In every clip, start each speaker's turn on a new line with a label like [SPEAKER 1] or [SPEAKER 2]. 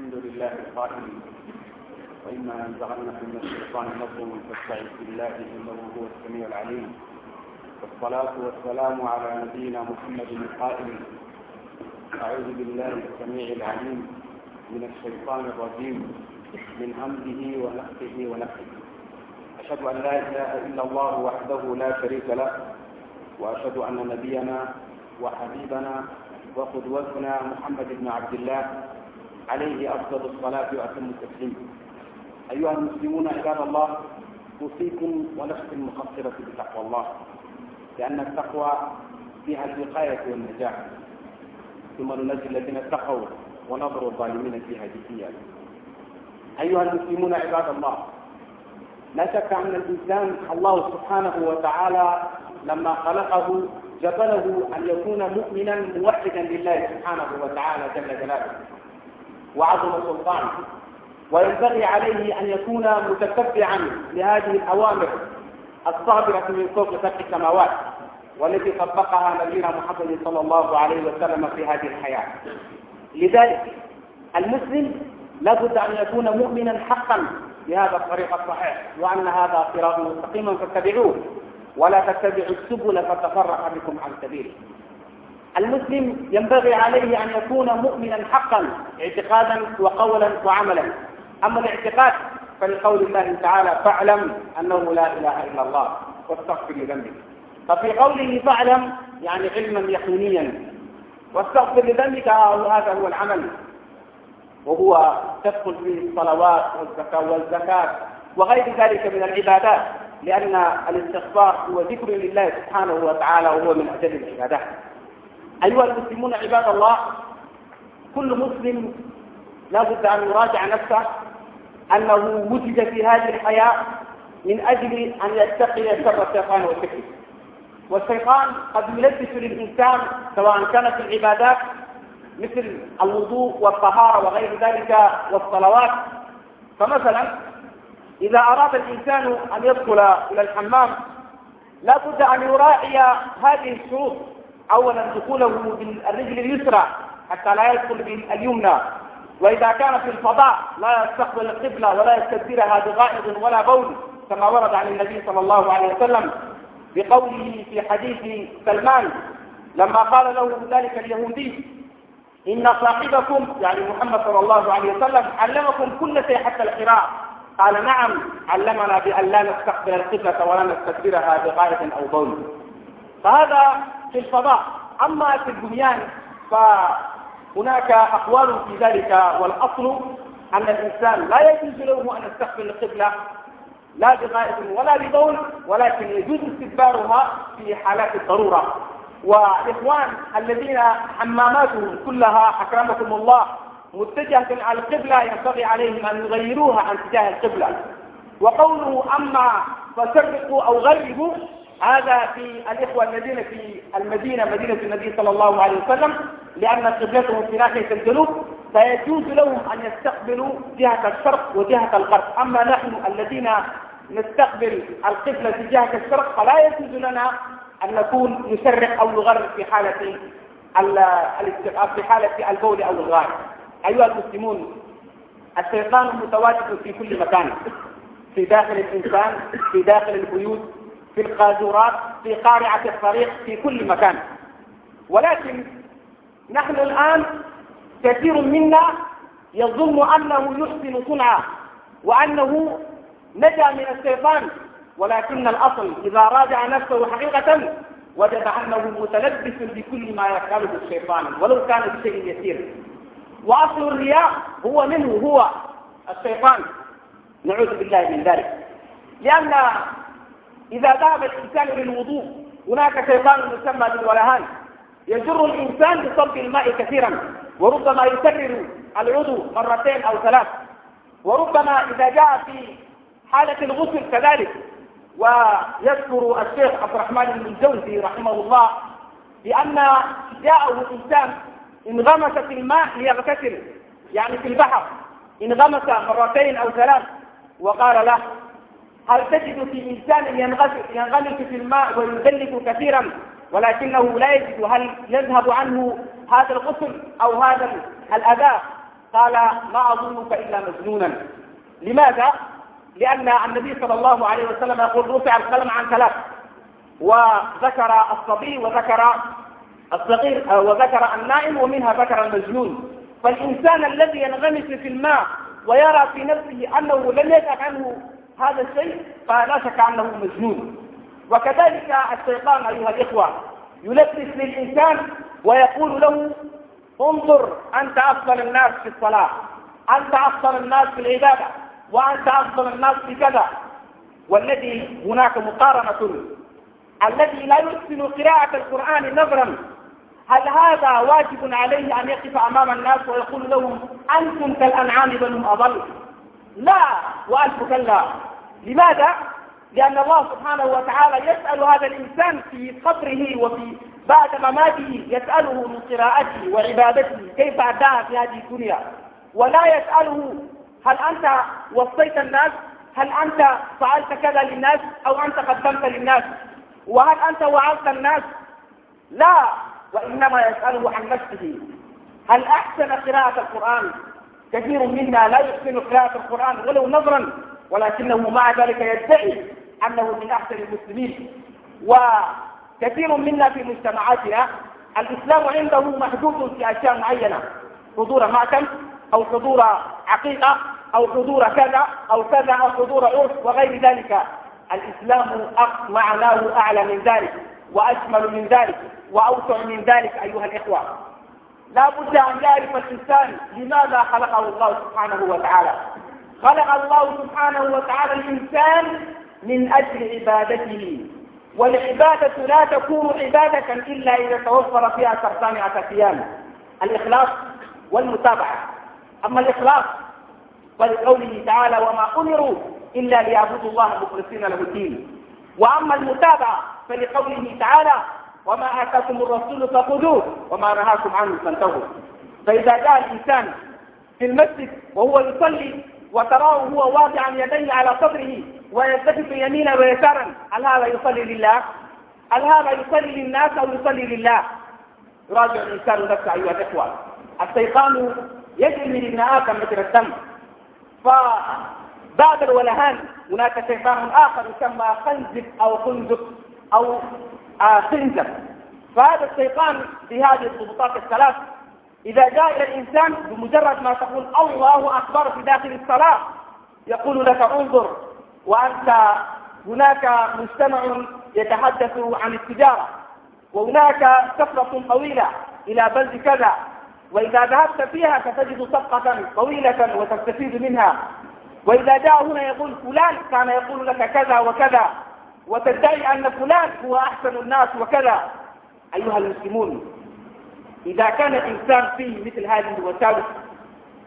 [SPEAKER 1] الحمد لله القائل. وإما ينزغنك من الشيطان نزغ فاستعذ بالله إنه هو السميع العليم. والصلاة والسلام على نبينا محمد القائل. أعوذ بالله السميع العليم من الشيطان الرجيم من همزه ونفخه ونفخه. أشهد أن لا إله إلا الله وحده لا شريك له وأشهد أن نبينا وحبيبنا وقدوتنا محمد بن عبد الله عليه أفضل الصلاة وأتم التسليم. أيها المسلمون عباد الله أوصيكم ونفسي المقصرة بتقوى الله لأن التقوى فيها الوقاية والنجاة ثم ننجي الذين اتقوا ونظر الظالمين فيها جثيا. أيها المسلمون عباد الله لا شك أن الإنسان الله سبحانه وتعالى لما خلقه جبله أن يكون مؤمنا موحدا لله سبحانه وتعالى جل جلاله. وعظم سلطانه وينبغي عليه أن يكون متتبعا لهذه الأوامر الصابرة من فوق سبع السماوات والتي طبقها نبينا محمد صلى الله عليه وسلم في هذه الحياة. لذلك المسلم لابد أن يكون مؤمنا حقا بهذا الطريق الصحيح وأن هذا صراط مستقيما فاتبعوه. ولا تتبعوا السبل فتفرق بكم عن سبيله. المسلم ينبغي عليه أن يكون مؤمنا حقا اعتقادا وقولا وعملا. أما الاعتقاد فلقول الله تعالى فاعلم أنه لا إله إلا الله واستغفر لذنبك. ففي قوله فاعلم يعني علما يقينيا. واستغفر لذنبك هذا هو العمل. وهو تدخل فيه الصلوات والزكاة والزكاة وغير ذلك من العبادات لأن الاستغفار هو ذكر لله سبحانه وتعالى وهو من أجل العبادات. أيها المسلمون عباد الله كل مسلم لا بد أن يراجع نفسه أنه وجد في هذه الحياة من أجل أن يتقي شر الشيطان وشكله والشيطان قد يلبس للإنسان سواء كانت العبادات مثل الوضوء والطهارة وغير ذلك والصلوات. فمثلا إذا أراد الإنسان أن يدخل إلى الحمام لا بد أن يراعي هذه الشروط. أولا دخوله بالرجل اليسرى حتى لا يدخل باليمنى وإذا كان في الفضاء لا يستقبل القبلة ولا يستدبرها بغائط ولا بول كما ورد عن النبي صلى الله عليه وسلم بقوله في حديث سلمان لما قال له ذلك اليهودي إن صاحبكم يعني محمد صلى الله عليه وسلم علمكم كل شيء حتى القراءة. قال نعم علمنا بأن لا نستقبل القبلة ولا نستدبرها بغاية أو بول. فهذا في الفضاء. أما في البنيان فهناك أقوال في ذلك والأصل أن الإنسان لا يجوز له أن يستقبل القبلة لا بغائط ولا ببول ولكن يجوز استدبارها في حالات الضرورة. والإخوان الذين حماماتهم كلها أكرمكم الله متجهة على القبلة ينبغي عليهم أن يغيروها عن اتجاه القبلة. وقوله أما فسرقوا أو غربوا هذا في الإخوة الذين في المدينة مدينة النبي صلى الله عليه وسلم لأن قبلتهم في ناحية الجنوب فيجوز لهم أن يستقبلوا جهة الشرق وجهة الغرب. أما نحن الذين نستقبل القبلة في جهة الشرق فلا يجوز لنا أن نكون نسرق أو نغرب في حالة في حالة البول أو الغائب أيها المسلمون الشيطان متواجد في كل مكان في داخل الإنسان في داخل البيوت في القاذورات في قارعة الطريق في كل مكان. ولكن نحن الآن كثير منا يظن أنه يحسن صنعا وأنه نجا من الشيطان ولكن الأصل إذا راجع نفسه حقيقة وجد أنه متلبس بكل ما يفعله الشيطان ولو كان بشيء يسير. وأصل الرياء هو منه هو الشيطان. نعوذ بالله من ذلك. لأن إذا ذهب الإنسان للوضوء هناك شيطان يسمى بالولهان. يجر الإنسان بصب الماء كثيرا وربما يكرر العضو مرتين أو ثلاث. وربما إذا جاء في حالة الغسل كذلك. ويذكر الشيخ عبد الرحمن بن الجوزي رحمه الله بأن جاءه إنسان انغمس في الماء ليغتسل يعني في البحر. انغمس مرتين أو ثلاث وقال له هل تجد في إنسان ينغمس في الماء ويدلك كثيرا؟ ولكنه لا يجد. هل يذهب عنه هذا الغسل أو هذا الأذى
[SPEAKER 2] قال ما أظنك إلا مجنونا. لماذا؟ لأن النبي صلى الله عليه وسلم يقول رفع القلم عن ثلاث. وذكر الصبي وذكر الصغير وذكر النائم ومنها ذكر المجنون. فالإنسان الذي ينغمس في الماء ويرى في نفسه أنه لم يدع عنه هذا الشيء فلا شك أنه مجنون. وكذلك الشيطان أيها الإخوة يلبس للإنسان ويقول له انظر أنت أفضل الناس في الصلاة أنت أفضل الناس في العبادة وأنت أفضل الناس في كذا. والذي هناك مقارنة الذي لا يحسن قراءة القرآن نظرا هل هذا واجب عليه أن يقف أمام الناس ويقول لهم أنتم كالأنعام بل هم أضل؟ لا وألف كلا لماذا؟ لأن الله سبحانه وتعالى يسأل هذا الإنسان في قبره وفي بعد مماته يسأله من قراءته وعبادته كيف أداها في هذه الدنيا؟ ولا يسأله هل أنت وصيت الناس؟ هل أنت فعلت كذا للناس؟ أو أنت قدمت للناس؟ وهل أنت وعظت الناس؟ لا. وإنما يسأله عن نفسه. هل أحسن قراءة القرآن؟ كثير منا لا يحسن قراءة القرآن ولو نظرا ولكنه مع ذلك يدعي أنه من أحسن المسلمين. وكثير منا في مجتمعاتنا الإسلام عنده محدود في أشياء معينة. حضور مأتم أو حضور عقيقة أو حضور كذا أو كذا أو حضور عرس وغير ذلك. الإسلام معناه أعلى من ذلك وأشمل من ذلك وأوسع من ذلك أيها الإخوة. لا بد أن يعرف الإنسان لماذا خلقه الله سبحانه وتعالى. خلق الله سبحانه وتعالى الإنسان من أجل عبادته. والعبادة لا تكون عبادة إلا إذا توفر فيها شرطان أساسيان الإخلاص والمتابعة. أما الإخلاص فلقوله تعالى وما أمروا إلا ليعبدوا الله مخلصين له الدين. وأما المتابعة فلقوله تعالى وما آتاكم الرسول فخذوه وما نهاكم عنه فانتهوا فإذا جاء الإنسان في المسجد وهو يصلي وتراه هو واضعا يديه على صدره ويلتفت يمينا ويسارا هل هذا يصلي لله؟ هل هذا يصلي للناس أو يصلي لله؟ يراجع الإنسان نفسه أيها الإخوة الشيطان يجري من ابن آدم مثل الدم فبعد الولهان هناك شيطان آخر يسمى خنزب أو خنزب أو خنزب فهذا الشيطان بهذه الضبطات الثلاث إذا جاء إلى الإنسان بمجرد ما تقول الله أكبر في داخل الصلاة يقول لك انظر وأنت هناك مجتمع يتحدث عن التجارة وهناك سفرة طويلة إلى بلد كذا وإذا ذهبت فيها ستجد صفقة طويلة وتستفيد منها وإذا جاء هنا يقول فلان كان يقول لك كذا وكذا. وتدعي أن فلان هو أحسن الناس وكذا. أيها المسلمون إذا كان الإنسان فيه مثل هذه الوساوس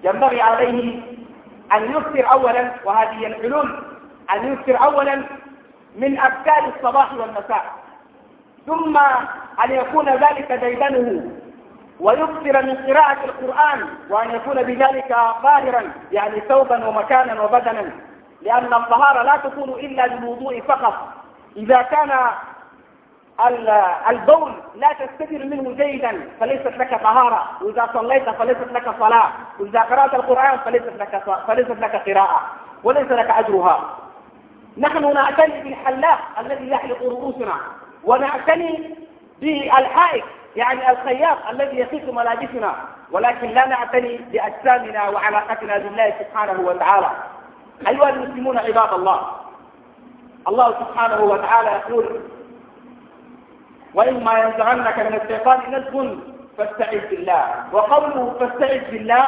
[SPEAKER 2] ينبغي عليه أن يكثر أولا وهذه الحلول أن يكثر أولا من أفكار الصباح والمساء ثم أن يكون ذلك ديدنه ويكثر من قراءة القرآن وأن يكون بذلك ظاهرا يعني ثوبا ومكانا وبدنا. لأن الطهارة لا تكون إلا بالوضوء فقط. إذا كان البول لا تستدر منه جيدا فليست لك طهارة. وإذا صليت فليست لك صلاة. وإذا قرأت القرآن فليست لك فليست لك قراءة. وليس لك أجرها. نحن نعتني بالحلاق الذي يحلق رؤوسنا. ونعتني بالحائط يعني الخياط الذي يخيط ملابسنا. ولكن لا نعتني بأجسامنا وعلاقتنا بالله سبحانه وتعالى. أيها المسلمون عباد الله الله سبحانه وتعالى يقول وإما ينزغنك من الشيطان نزغ فاستعذ بالله. وقوله فاستعذ بالله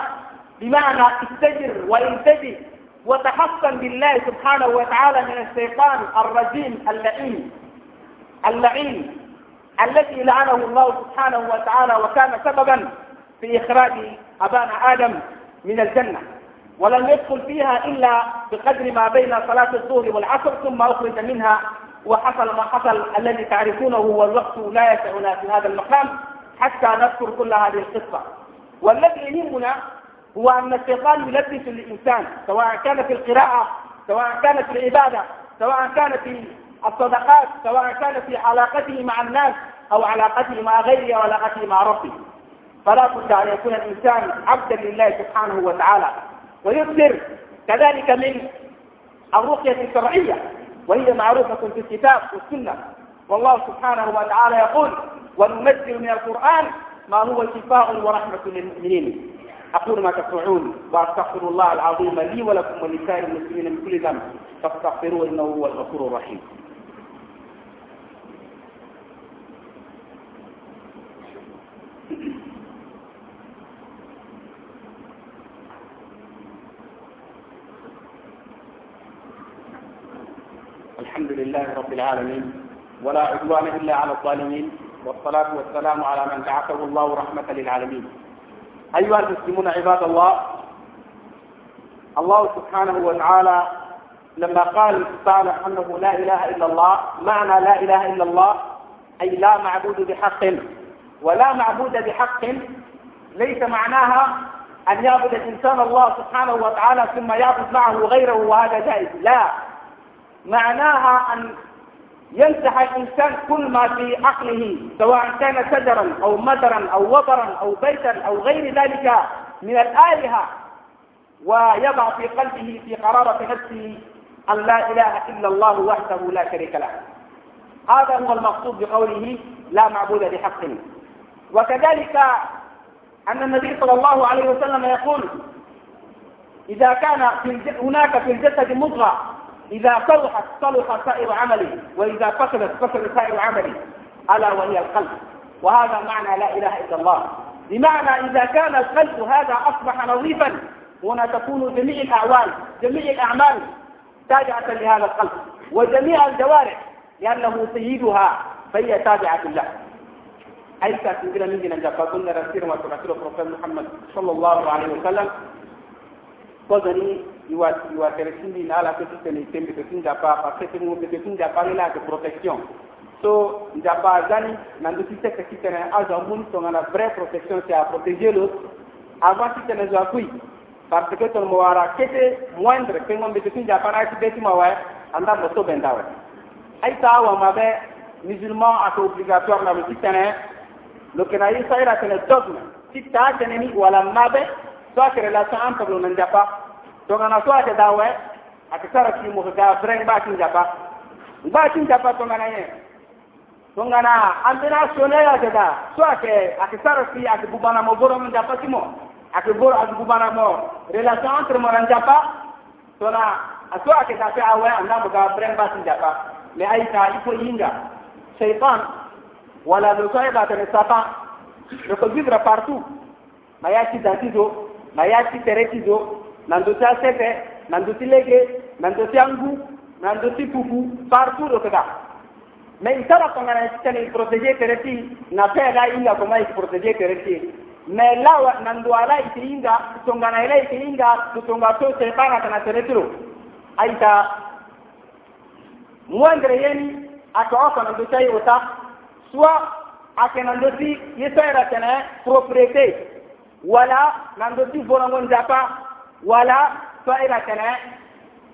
[SPEAKER 2] بمعنى استجر وانتجر وتحصن بالله سبحانه وتعالى من الشيطان الرجيم اللعين اللعين الذي لعنه الله سبحانه وتعالى وكان سببا في إخراج أبانا آدم من الجنة. ولم يدخل فيها إلا بقدر ما بين صلاة الظهر والعصر ثم أخرج منها وحصل ما حصل الذي تعرفونه والوقت لا يسعنا في هذا المقام حتى نذكر كل هذه القصة. والذي يهمنا هو أن الشيطان يلبس الإنسان سواء كان في القراءة سواء كانت في العبادة سواء كانت في الصدقات سواء كان في علاقته مع الناس أو علاقته مع غيره أو علاقته مع ربه. فلا بد أن يكون الإنسان عبدا لله سبحانه وتعالى. ويكثر كذلك من الرقية الشرعية وهي معروفة في الكتاب والسنة. والله سبحانه وتعالى يقول وننزل من القرآن ما هو شفاء ورحمة للمؤمنين. أقول ما تسمعون وأستغفر الله العظيم لي ولكم ولسائر المسلمين من كل ذنب. فاستغفروه إنه هو الغفور الرحيم. الحمد لله رب العالمين ولا عدوان إلا على الظالمين والصلاة والسلام على من بعثه الله رحمة للعالمين. أيها المسلمون عباد الله الله سبحانه وتعالى لما قال تعالى أنه لا إله إلا الله معنى لا إله إلا الله أي لا معبود بحق ولا معبود بحق ليس معناها أن يعبد الإنسان الله سبحانه وتعالى ثم يعبد معه غيره وهذا جائز. لا. معناها أن ينسح الإنسان كل ما في عقله سواء كان شجرا أو مدرا أو وبرا أو بيتا أو غير ذلك من الآلهة. ويضع في قلبه في قرارة نفسه أن لا إله إلا الله وحده لا شريك له. هذا هو المقصود بقوله لا معبود بحق. وكذلك أن النبي صلى الله عليه وسلم يقول إذا كان في هناك في الجسد مضغة إذا صلحت صلح سائر عملي وإذا فسدت فسد سائر عملي. ألا وهي القلب. وهذا معنى لا إله إلا الله. بمعنى إذا كان القلب هذا أصبح نظيفا هنا تكون جميع الأعوال جميع الأعمال تابعة لهذا القلب. وجميع الجوارح لأنه سيدها فهي تابعة له. أي تأتي من جنة فقلنا رسول الله محمد صلى الله عليه وسلم. وزني iwateresindi na ala kete tene tembe la protection. So njapa azani na ndo azo vraie protection c'est à protéger l'autre. Avant kite na zo akui parce que ton moara kete moindre ke ngombe kete njapa na kite ti mawa anda moto bendawe aita wa mabe musulman obligatoire na dogme. Relation entre le to ngana so ate dawe ate sara ki mo ga breng ba kin japa ba kin japa to ngana ye. To ngana ambina sone ya da so ate ate ki ate bubana mo boro mo japa ki mo ate boro ate bubana mo relation entre mo ran japa to na aso ate da fe awe anda mo ga breng ba kin japa me ai ta ipo yinga shaytan wala do so ba te sapa. Le ko vivre partout ma ya ci dantizo ma ya ci teretizo nando tya sete nando ti lege nando tya ngu nando ti pupu partout do kega. Mais itara kongana titani protéger tere ti na peda inga koma ik protéger tere ti mais lawa nando ala iti inga tongana ila iti inga tutonga to sepana kana tere tiro aita muandre yeni akaoka nando tya yota soit akena ndo ti yesera tene propriété wala nando ti volongo nzapa wala fa'ira kana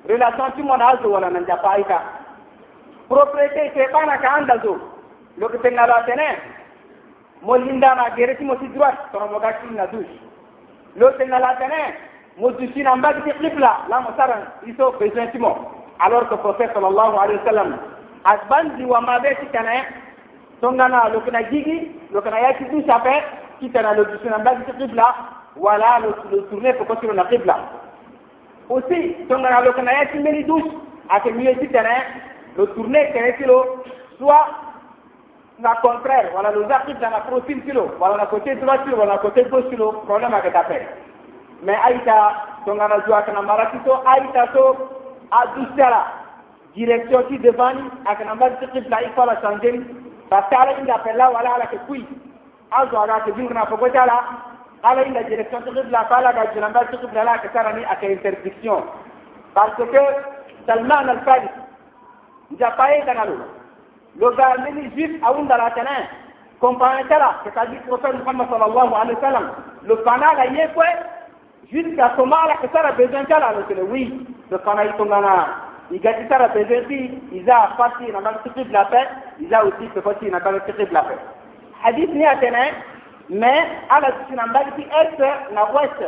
[SPEAKER 2] relation ti mona azo wala nan japa aika propriété ke bana ka anda zo lokacin na ba tene mo linda na gere ti mo ti droite tono mo gati na douche lokacin na la tene mo dushi na mbagi ti qibla la mo saran iso besoin ti mo alors que prophète sallallahu alayhi wa sallam asbandi wa ma be ti kana tongana lokana gigi lokana yaki douche ape quitte à la sur la base de Qibla, voilà le, le tourner pour construire la Qibla. Aussi, quand on a le canaïa, tu mets les douches, à ce milieu du terrain, le tourner, c'est un kilo, soit la contraire, voilà le zakib dans la profil kilo, voilà la côté droit kilo, voilà la côté gauche kilo, problème avec ta. Mais Aïta, quand on a joué à Kanamara, tu sois Aïta, tu à douche là, direction qui devant, à Kanamara, tu sais il faut la changer, pas parce qu'à l'aïta, là, voilà la que puis azo ala ke jingna fogotala ala ila direction ti qibla fala ga jinamba ti qibla la ka sarani aka interdiction. Parce que Salman al-Farisi njapaye dangalo lo. Ga mini juif awunda la tana c'est-à-dire prophète Muhammad sallallahu alayhi wa sallam. Le fana ga ye kwe. Jusqu'à là que ça a besoin tala le tele oui. Le fana yi tongana igati sara besoin si iza parti na mal la paix iza aussi peut parti na mal la paix hadith ni atene mais ala sina mbagi ti est na west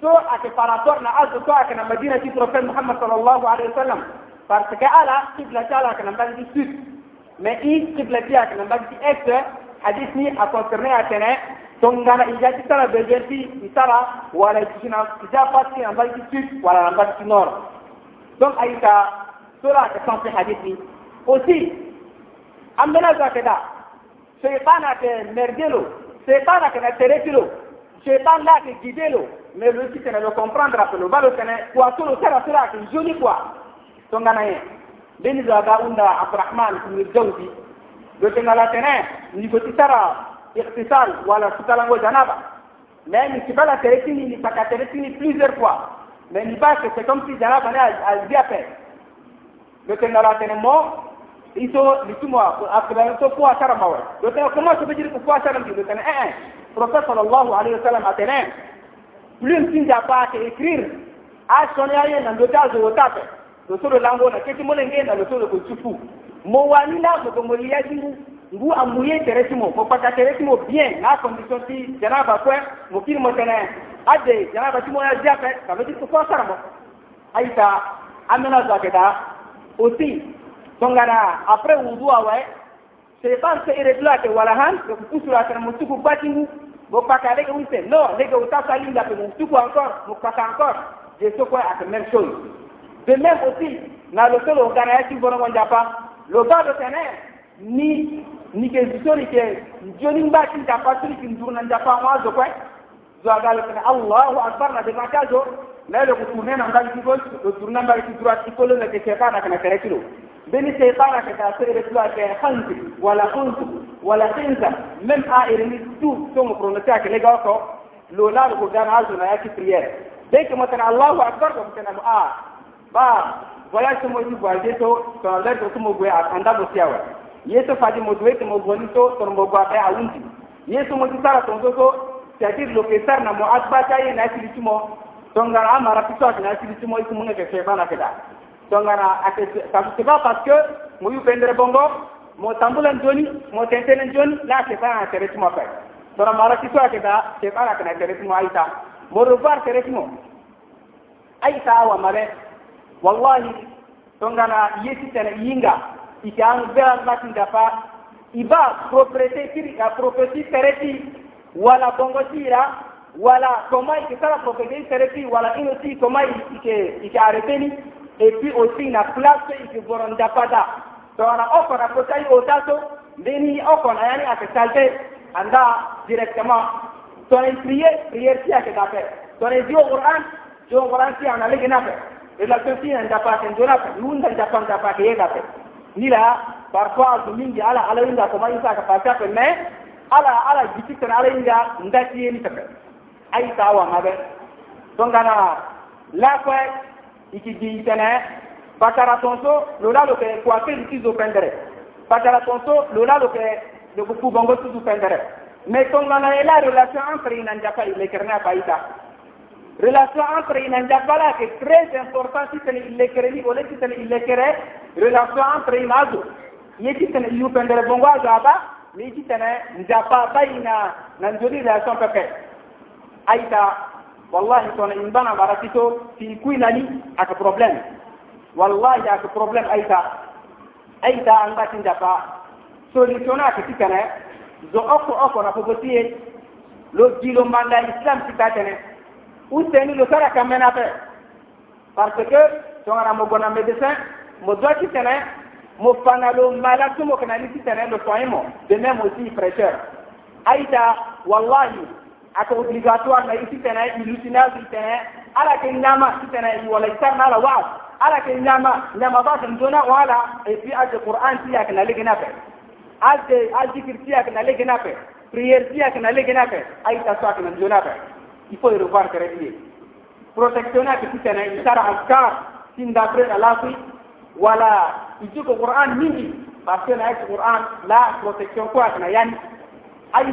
[SPEAKER 2] so ake par rapport na azu ko ake na madina ti prophète muhammad sallallahu alayhi wa sallam parce que ala qibla ti ala ake na mbagi ti sud mais i qibla ti ake na mbagi ti est hadith ni a concerné atene tongana ija ti tara bejer ti itara wala sina ija pati na mbagi ti sud wala na mbagi ti nord donc ayika sura ake sanse hadith ni aussi ambena zakeda shaytan ake merdelo shaytan ake na teretilo shaytan la ake guidelo mais le si tene le comprendre apelo balo tene kwa solo tera sura ake joli kwa. Tongana ye beni zaga unda abdurrahman ibn jawzi do tengala tene ni ko tara ikhtisal wala sutalango janaba. Mais ni kibala teretini ni paka teretini plusieurs fois. Mais ni pas que c'est comme si janaba ne a bien fait. Do tengala tene mo iso nitumo akbara to ku ashara mawe do ta kuma so bijiri ku ashara ndi eh eh. Prophet sallallahu alaihi wasallam atene plus tin ja pa ke écrire a son zo ta te do na keti mole ngenda do so do ku mo wa na mo mo ya jingu ngu amuye teresimo mo paka teresimo bien na condition ti janaba kwe mo kiri mo tene ade janaba ti mo ya jape ka bijiri ku ashara mo aita amena zaketa oti tongana après wudu awa shaitan se iretula ke walahan ke kusura kana mutuku batingu. Bo paka lege wise no lege utasa linda ke mutuku encore mukaka encore je sais quoi à même chose de même aussi na le solo ngana ya tibono mo japa lo ba do tene ni ni ke zisori ke joni mba tin japa suri kin durna japa mo azo kwa. Zo agalo tene Allahu akbar na de makazo lele kuturne na ngal ki to do turna mbal ki turat ki kolo lake shaytana kana kare kilo. Bini shaytana ka tasir da tuwa ka khanti wala khanti wala khinta mem a irini tu to mo pronata ka le ko lo la ko gana azu na yaki prier de ke allahu akbar ko matan a. Ba wala to mo ba de to to la ko mo gwe a anda bo siawa yeso fadi mo dwe mo goni to to mo gwa ka awundi. Yeso mo tsara to to to tadir lo ke sar na mo asba ta ye na tilitumo tongana amara pito akina sili timo iku munga ke sebana keda tongara ake sabu seba parce que mo yu pendre bongo mo tambulan joni mo tentenen joni la sebana tere timo pe tora mara pito akeda sebana kana tere timo aita mo rubar tere timo aita wa male wallahi tongara yesi tena yinga ikiang bela natinda pa iba propriete kiri propreté tere ti wala bongo sira wala toma ikitaka protéger thérapie wala une aussi toma ike arrêteni et puis aussi na place ikiboronda pada. Tona okona kotai otato ndeni okona yani akesalte anda directement tona prier prier si akedape tona dio qur'an jo qur'an si analege nape. Relation si anda pate ndonape lunda ndapanda pake yegape nila parfois mingi ala ala inda toma isa akapata pe mais ala ala jititana ala inda ndati yeni tape ay tawa mabe. To ngana la ko ikigi tene bakara tonso lola lo bakara tonso lola lo ke le buku bongo tuzu pendere mais tongana la relation entre ina paita relation entre ina la ke très important si tene ile kereni ole si tene ile kere relation entre ina azu yeti tene yu pendere bongo azu aba mi ti tene njapa baina na njoli relation aita wallahi tona imbana baratito fi kuinani aka problem. Wallahi aka problem aita. Aita an batin dafa solution aka tikane zo oko oko na popotie lo dilo manda islam tikatene. Useni lo sara kamena pe. Parce que tongana mo gona médecin mo doit tikane mo fana lo malatu mo kana ni tikane lo soimo de même aussi fraîcheur aita wallahi aka obligatoire na isi tene ilutina si tene ala ke nyama si tene wala isar na la waas ala ke nyama nyama ba san dona wala e fi aje qur'an ti yak na legena pe aje azikir ti yak na legena pe prière ti yak na legena pe ay ta sa na dona pe il faut revoir kare ni protection ak si tene isar azkar sin d'après la fi wala iju ko qur'an mingi parce que na qur'an la protection ak na yani ay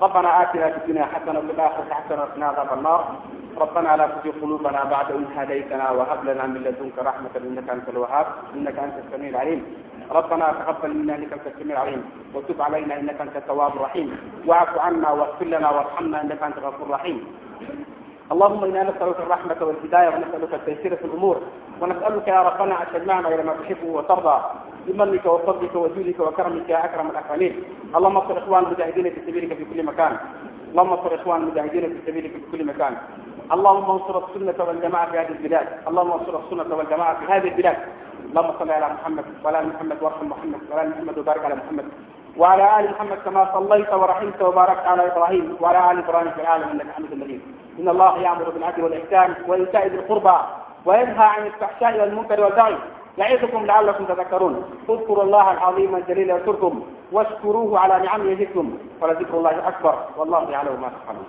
[SPEAKER 2] ربنا آتنا في الدنيا حسنة وفي الآخرة حسنة وقنا عذاب النار. ربنا لا تزغ قلوبنا بعد إذ هديتنا وهب لنا من لدنك رحمة إنك أنت الوهاب إنك أنت السميع العليم. ربنا تقبل منا إنك أنت السميع العليم. وتب علينا إنك أنت التواب الرحيم. واعف عنا واغفر لنا وارحمنا إنك أنت الغفور الرحيم. اللهم إنا نسألك الرحمة والهداية ونسألك التيسير في الأمور. ونسألك يا ربنا أن تجمعنا إلى ما تحب وترضى. بمنك وفضلك وجودك وكرمك يا أكرم الأكرمين. اللهم انصر إخوان المجاهدين في سبيلك في كل مكان. اللهم انصر إخوان المجاهدين في سبيلك في كل مكان. اللهم انصر السنة والجماعة في هذه البلاد. اللهم انصر السنة والجماعة في هذه البلاد. اللهم صل على محمد وعلى محمد وارحم محمد وعلى محمد وبارك على محمد. وعلى آل محمد كما صليت ورحمت وباركت على إبراهيم وعلى آل إبراهيم في العالم إنك حميد مجيد. إن الله يأمر بالعدل والإحسان وإيتاء ذي القربى وينهى عن الفحشاء والمنكر والبغي يعظكم لعلكم تذكرون. اذكروا الله العظيم الجليل يذكركم واشكروه على نعمه يزدكم ولذكر الله أكبر والله يعلم ما تفعلون.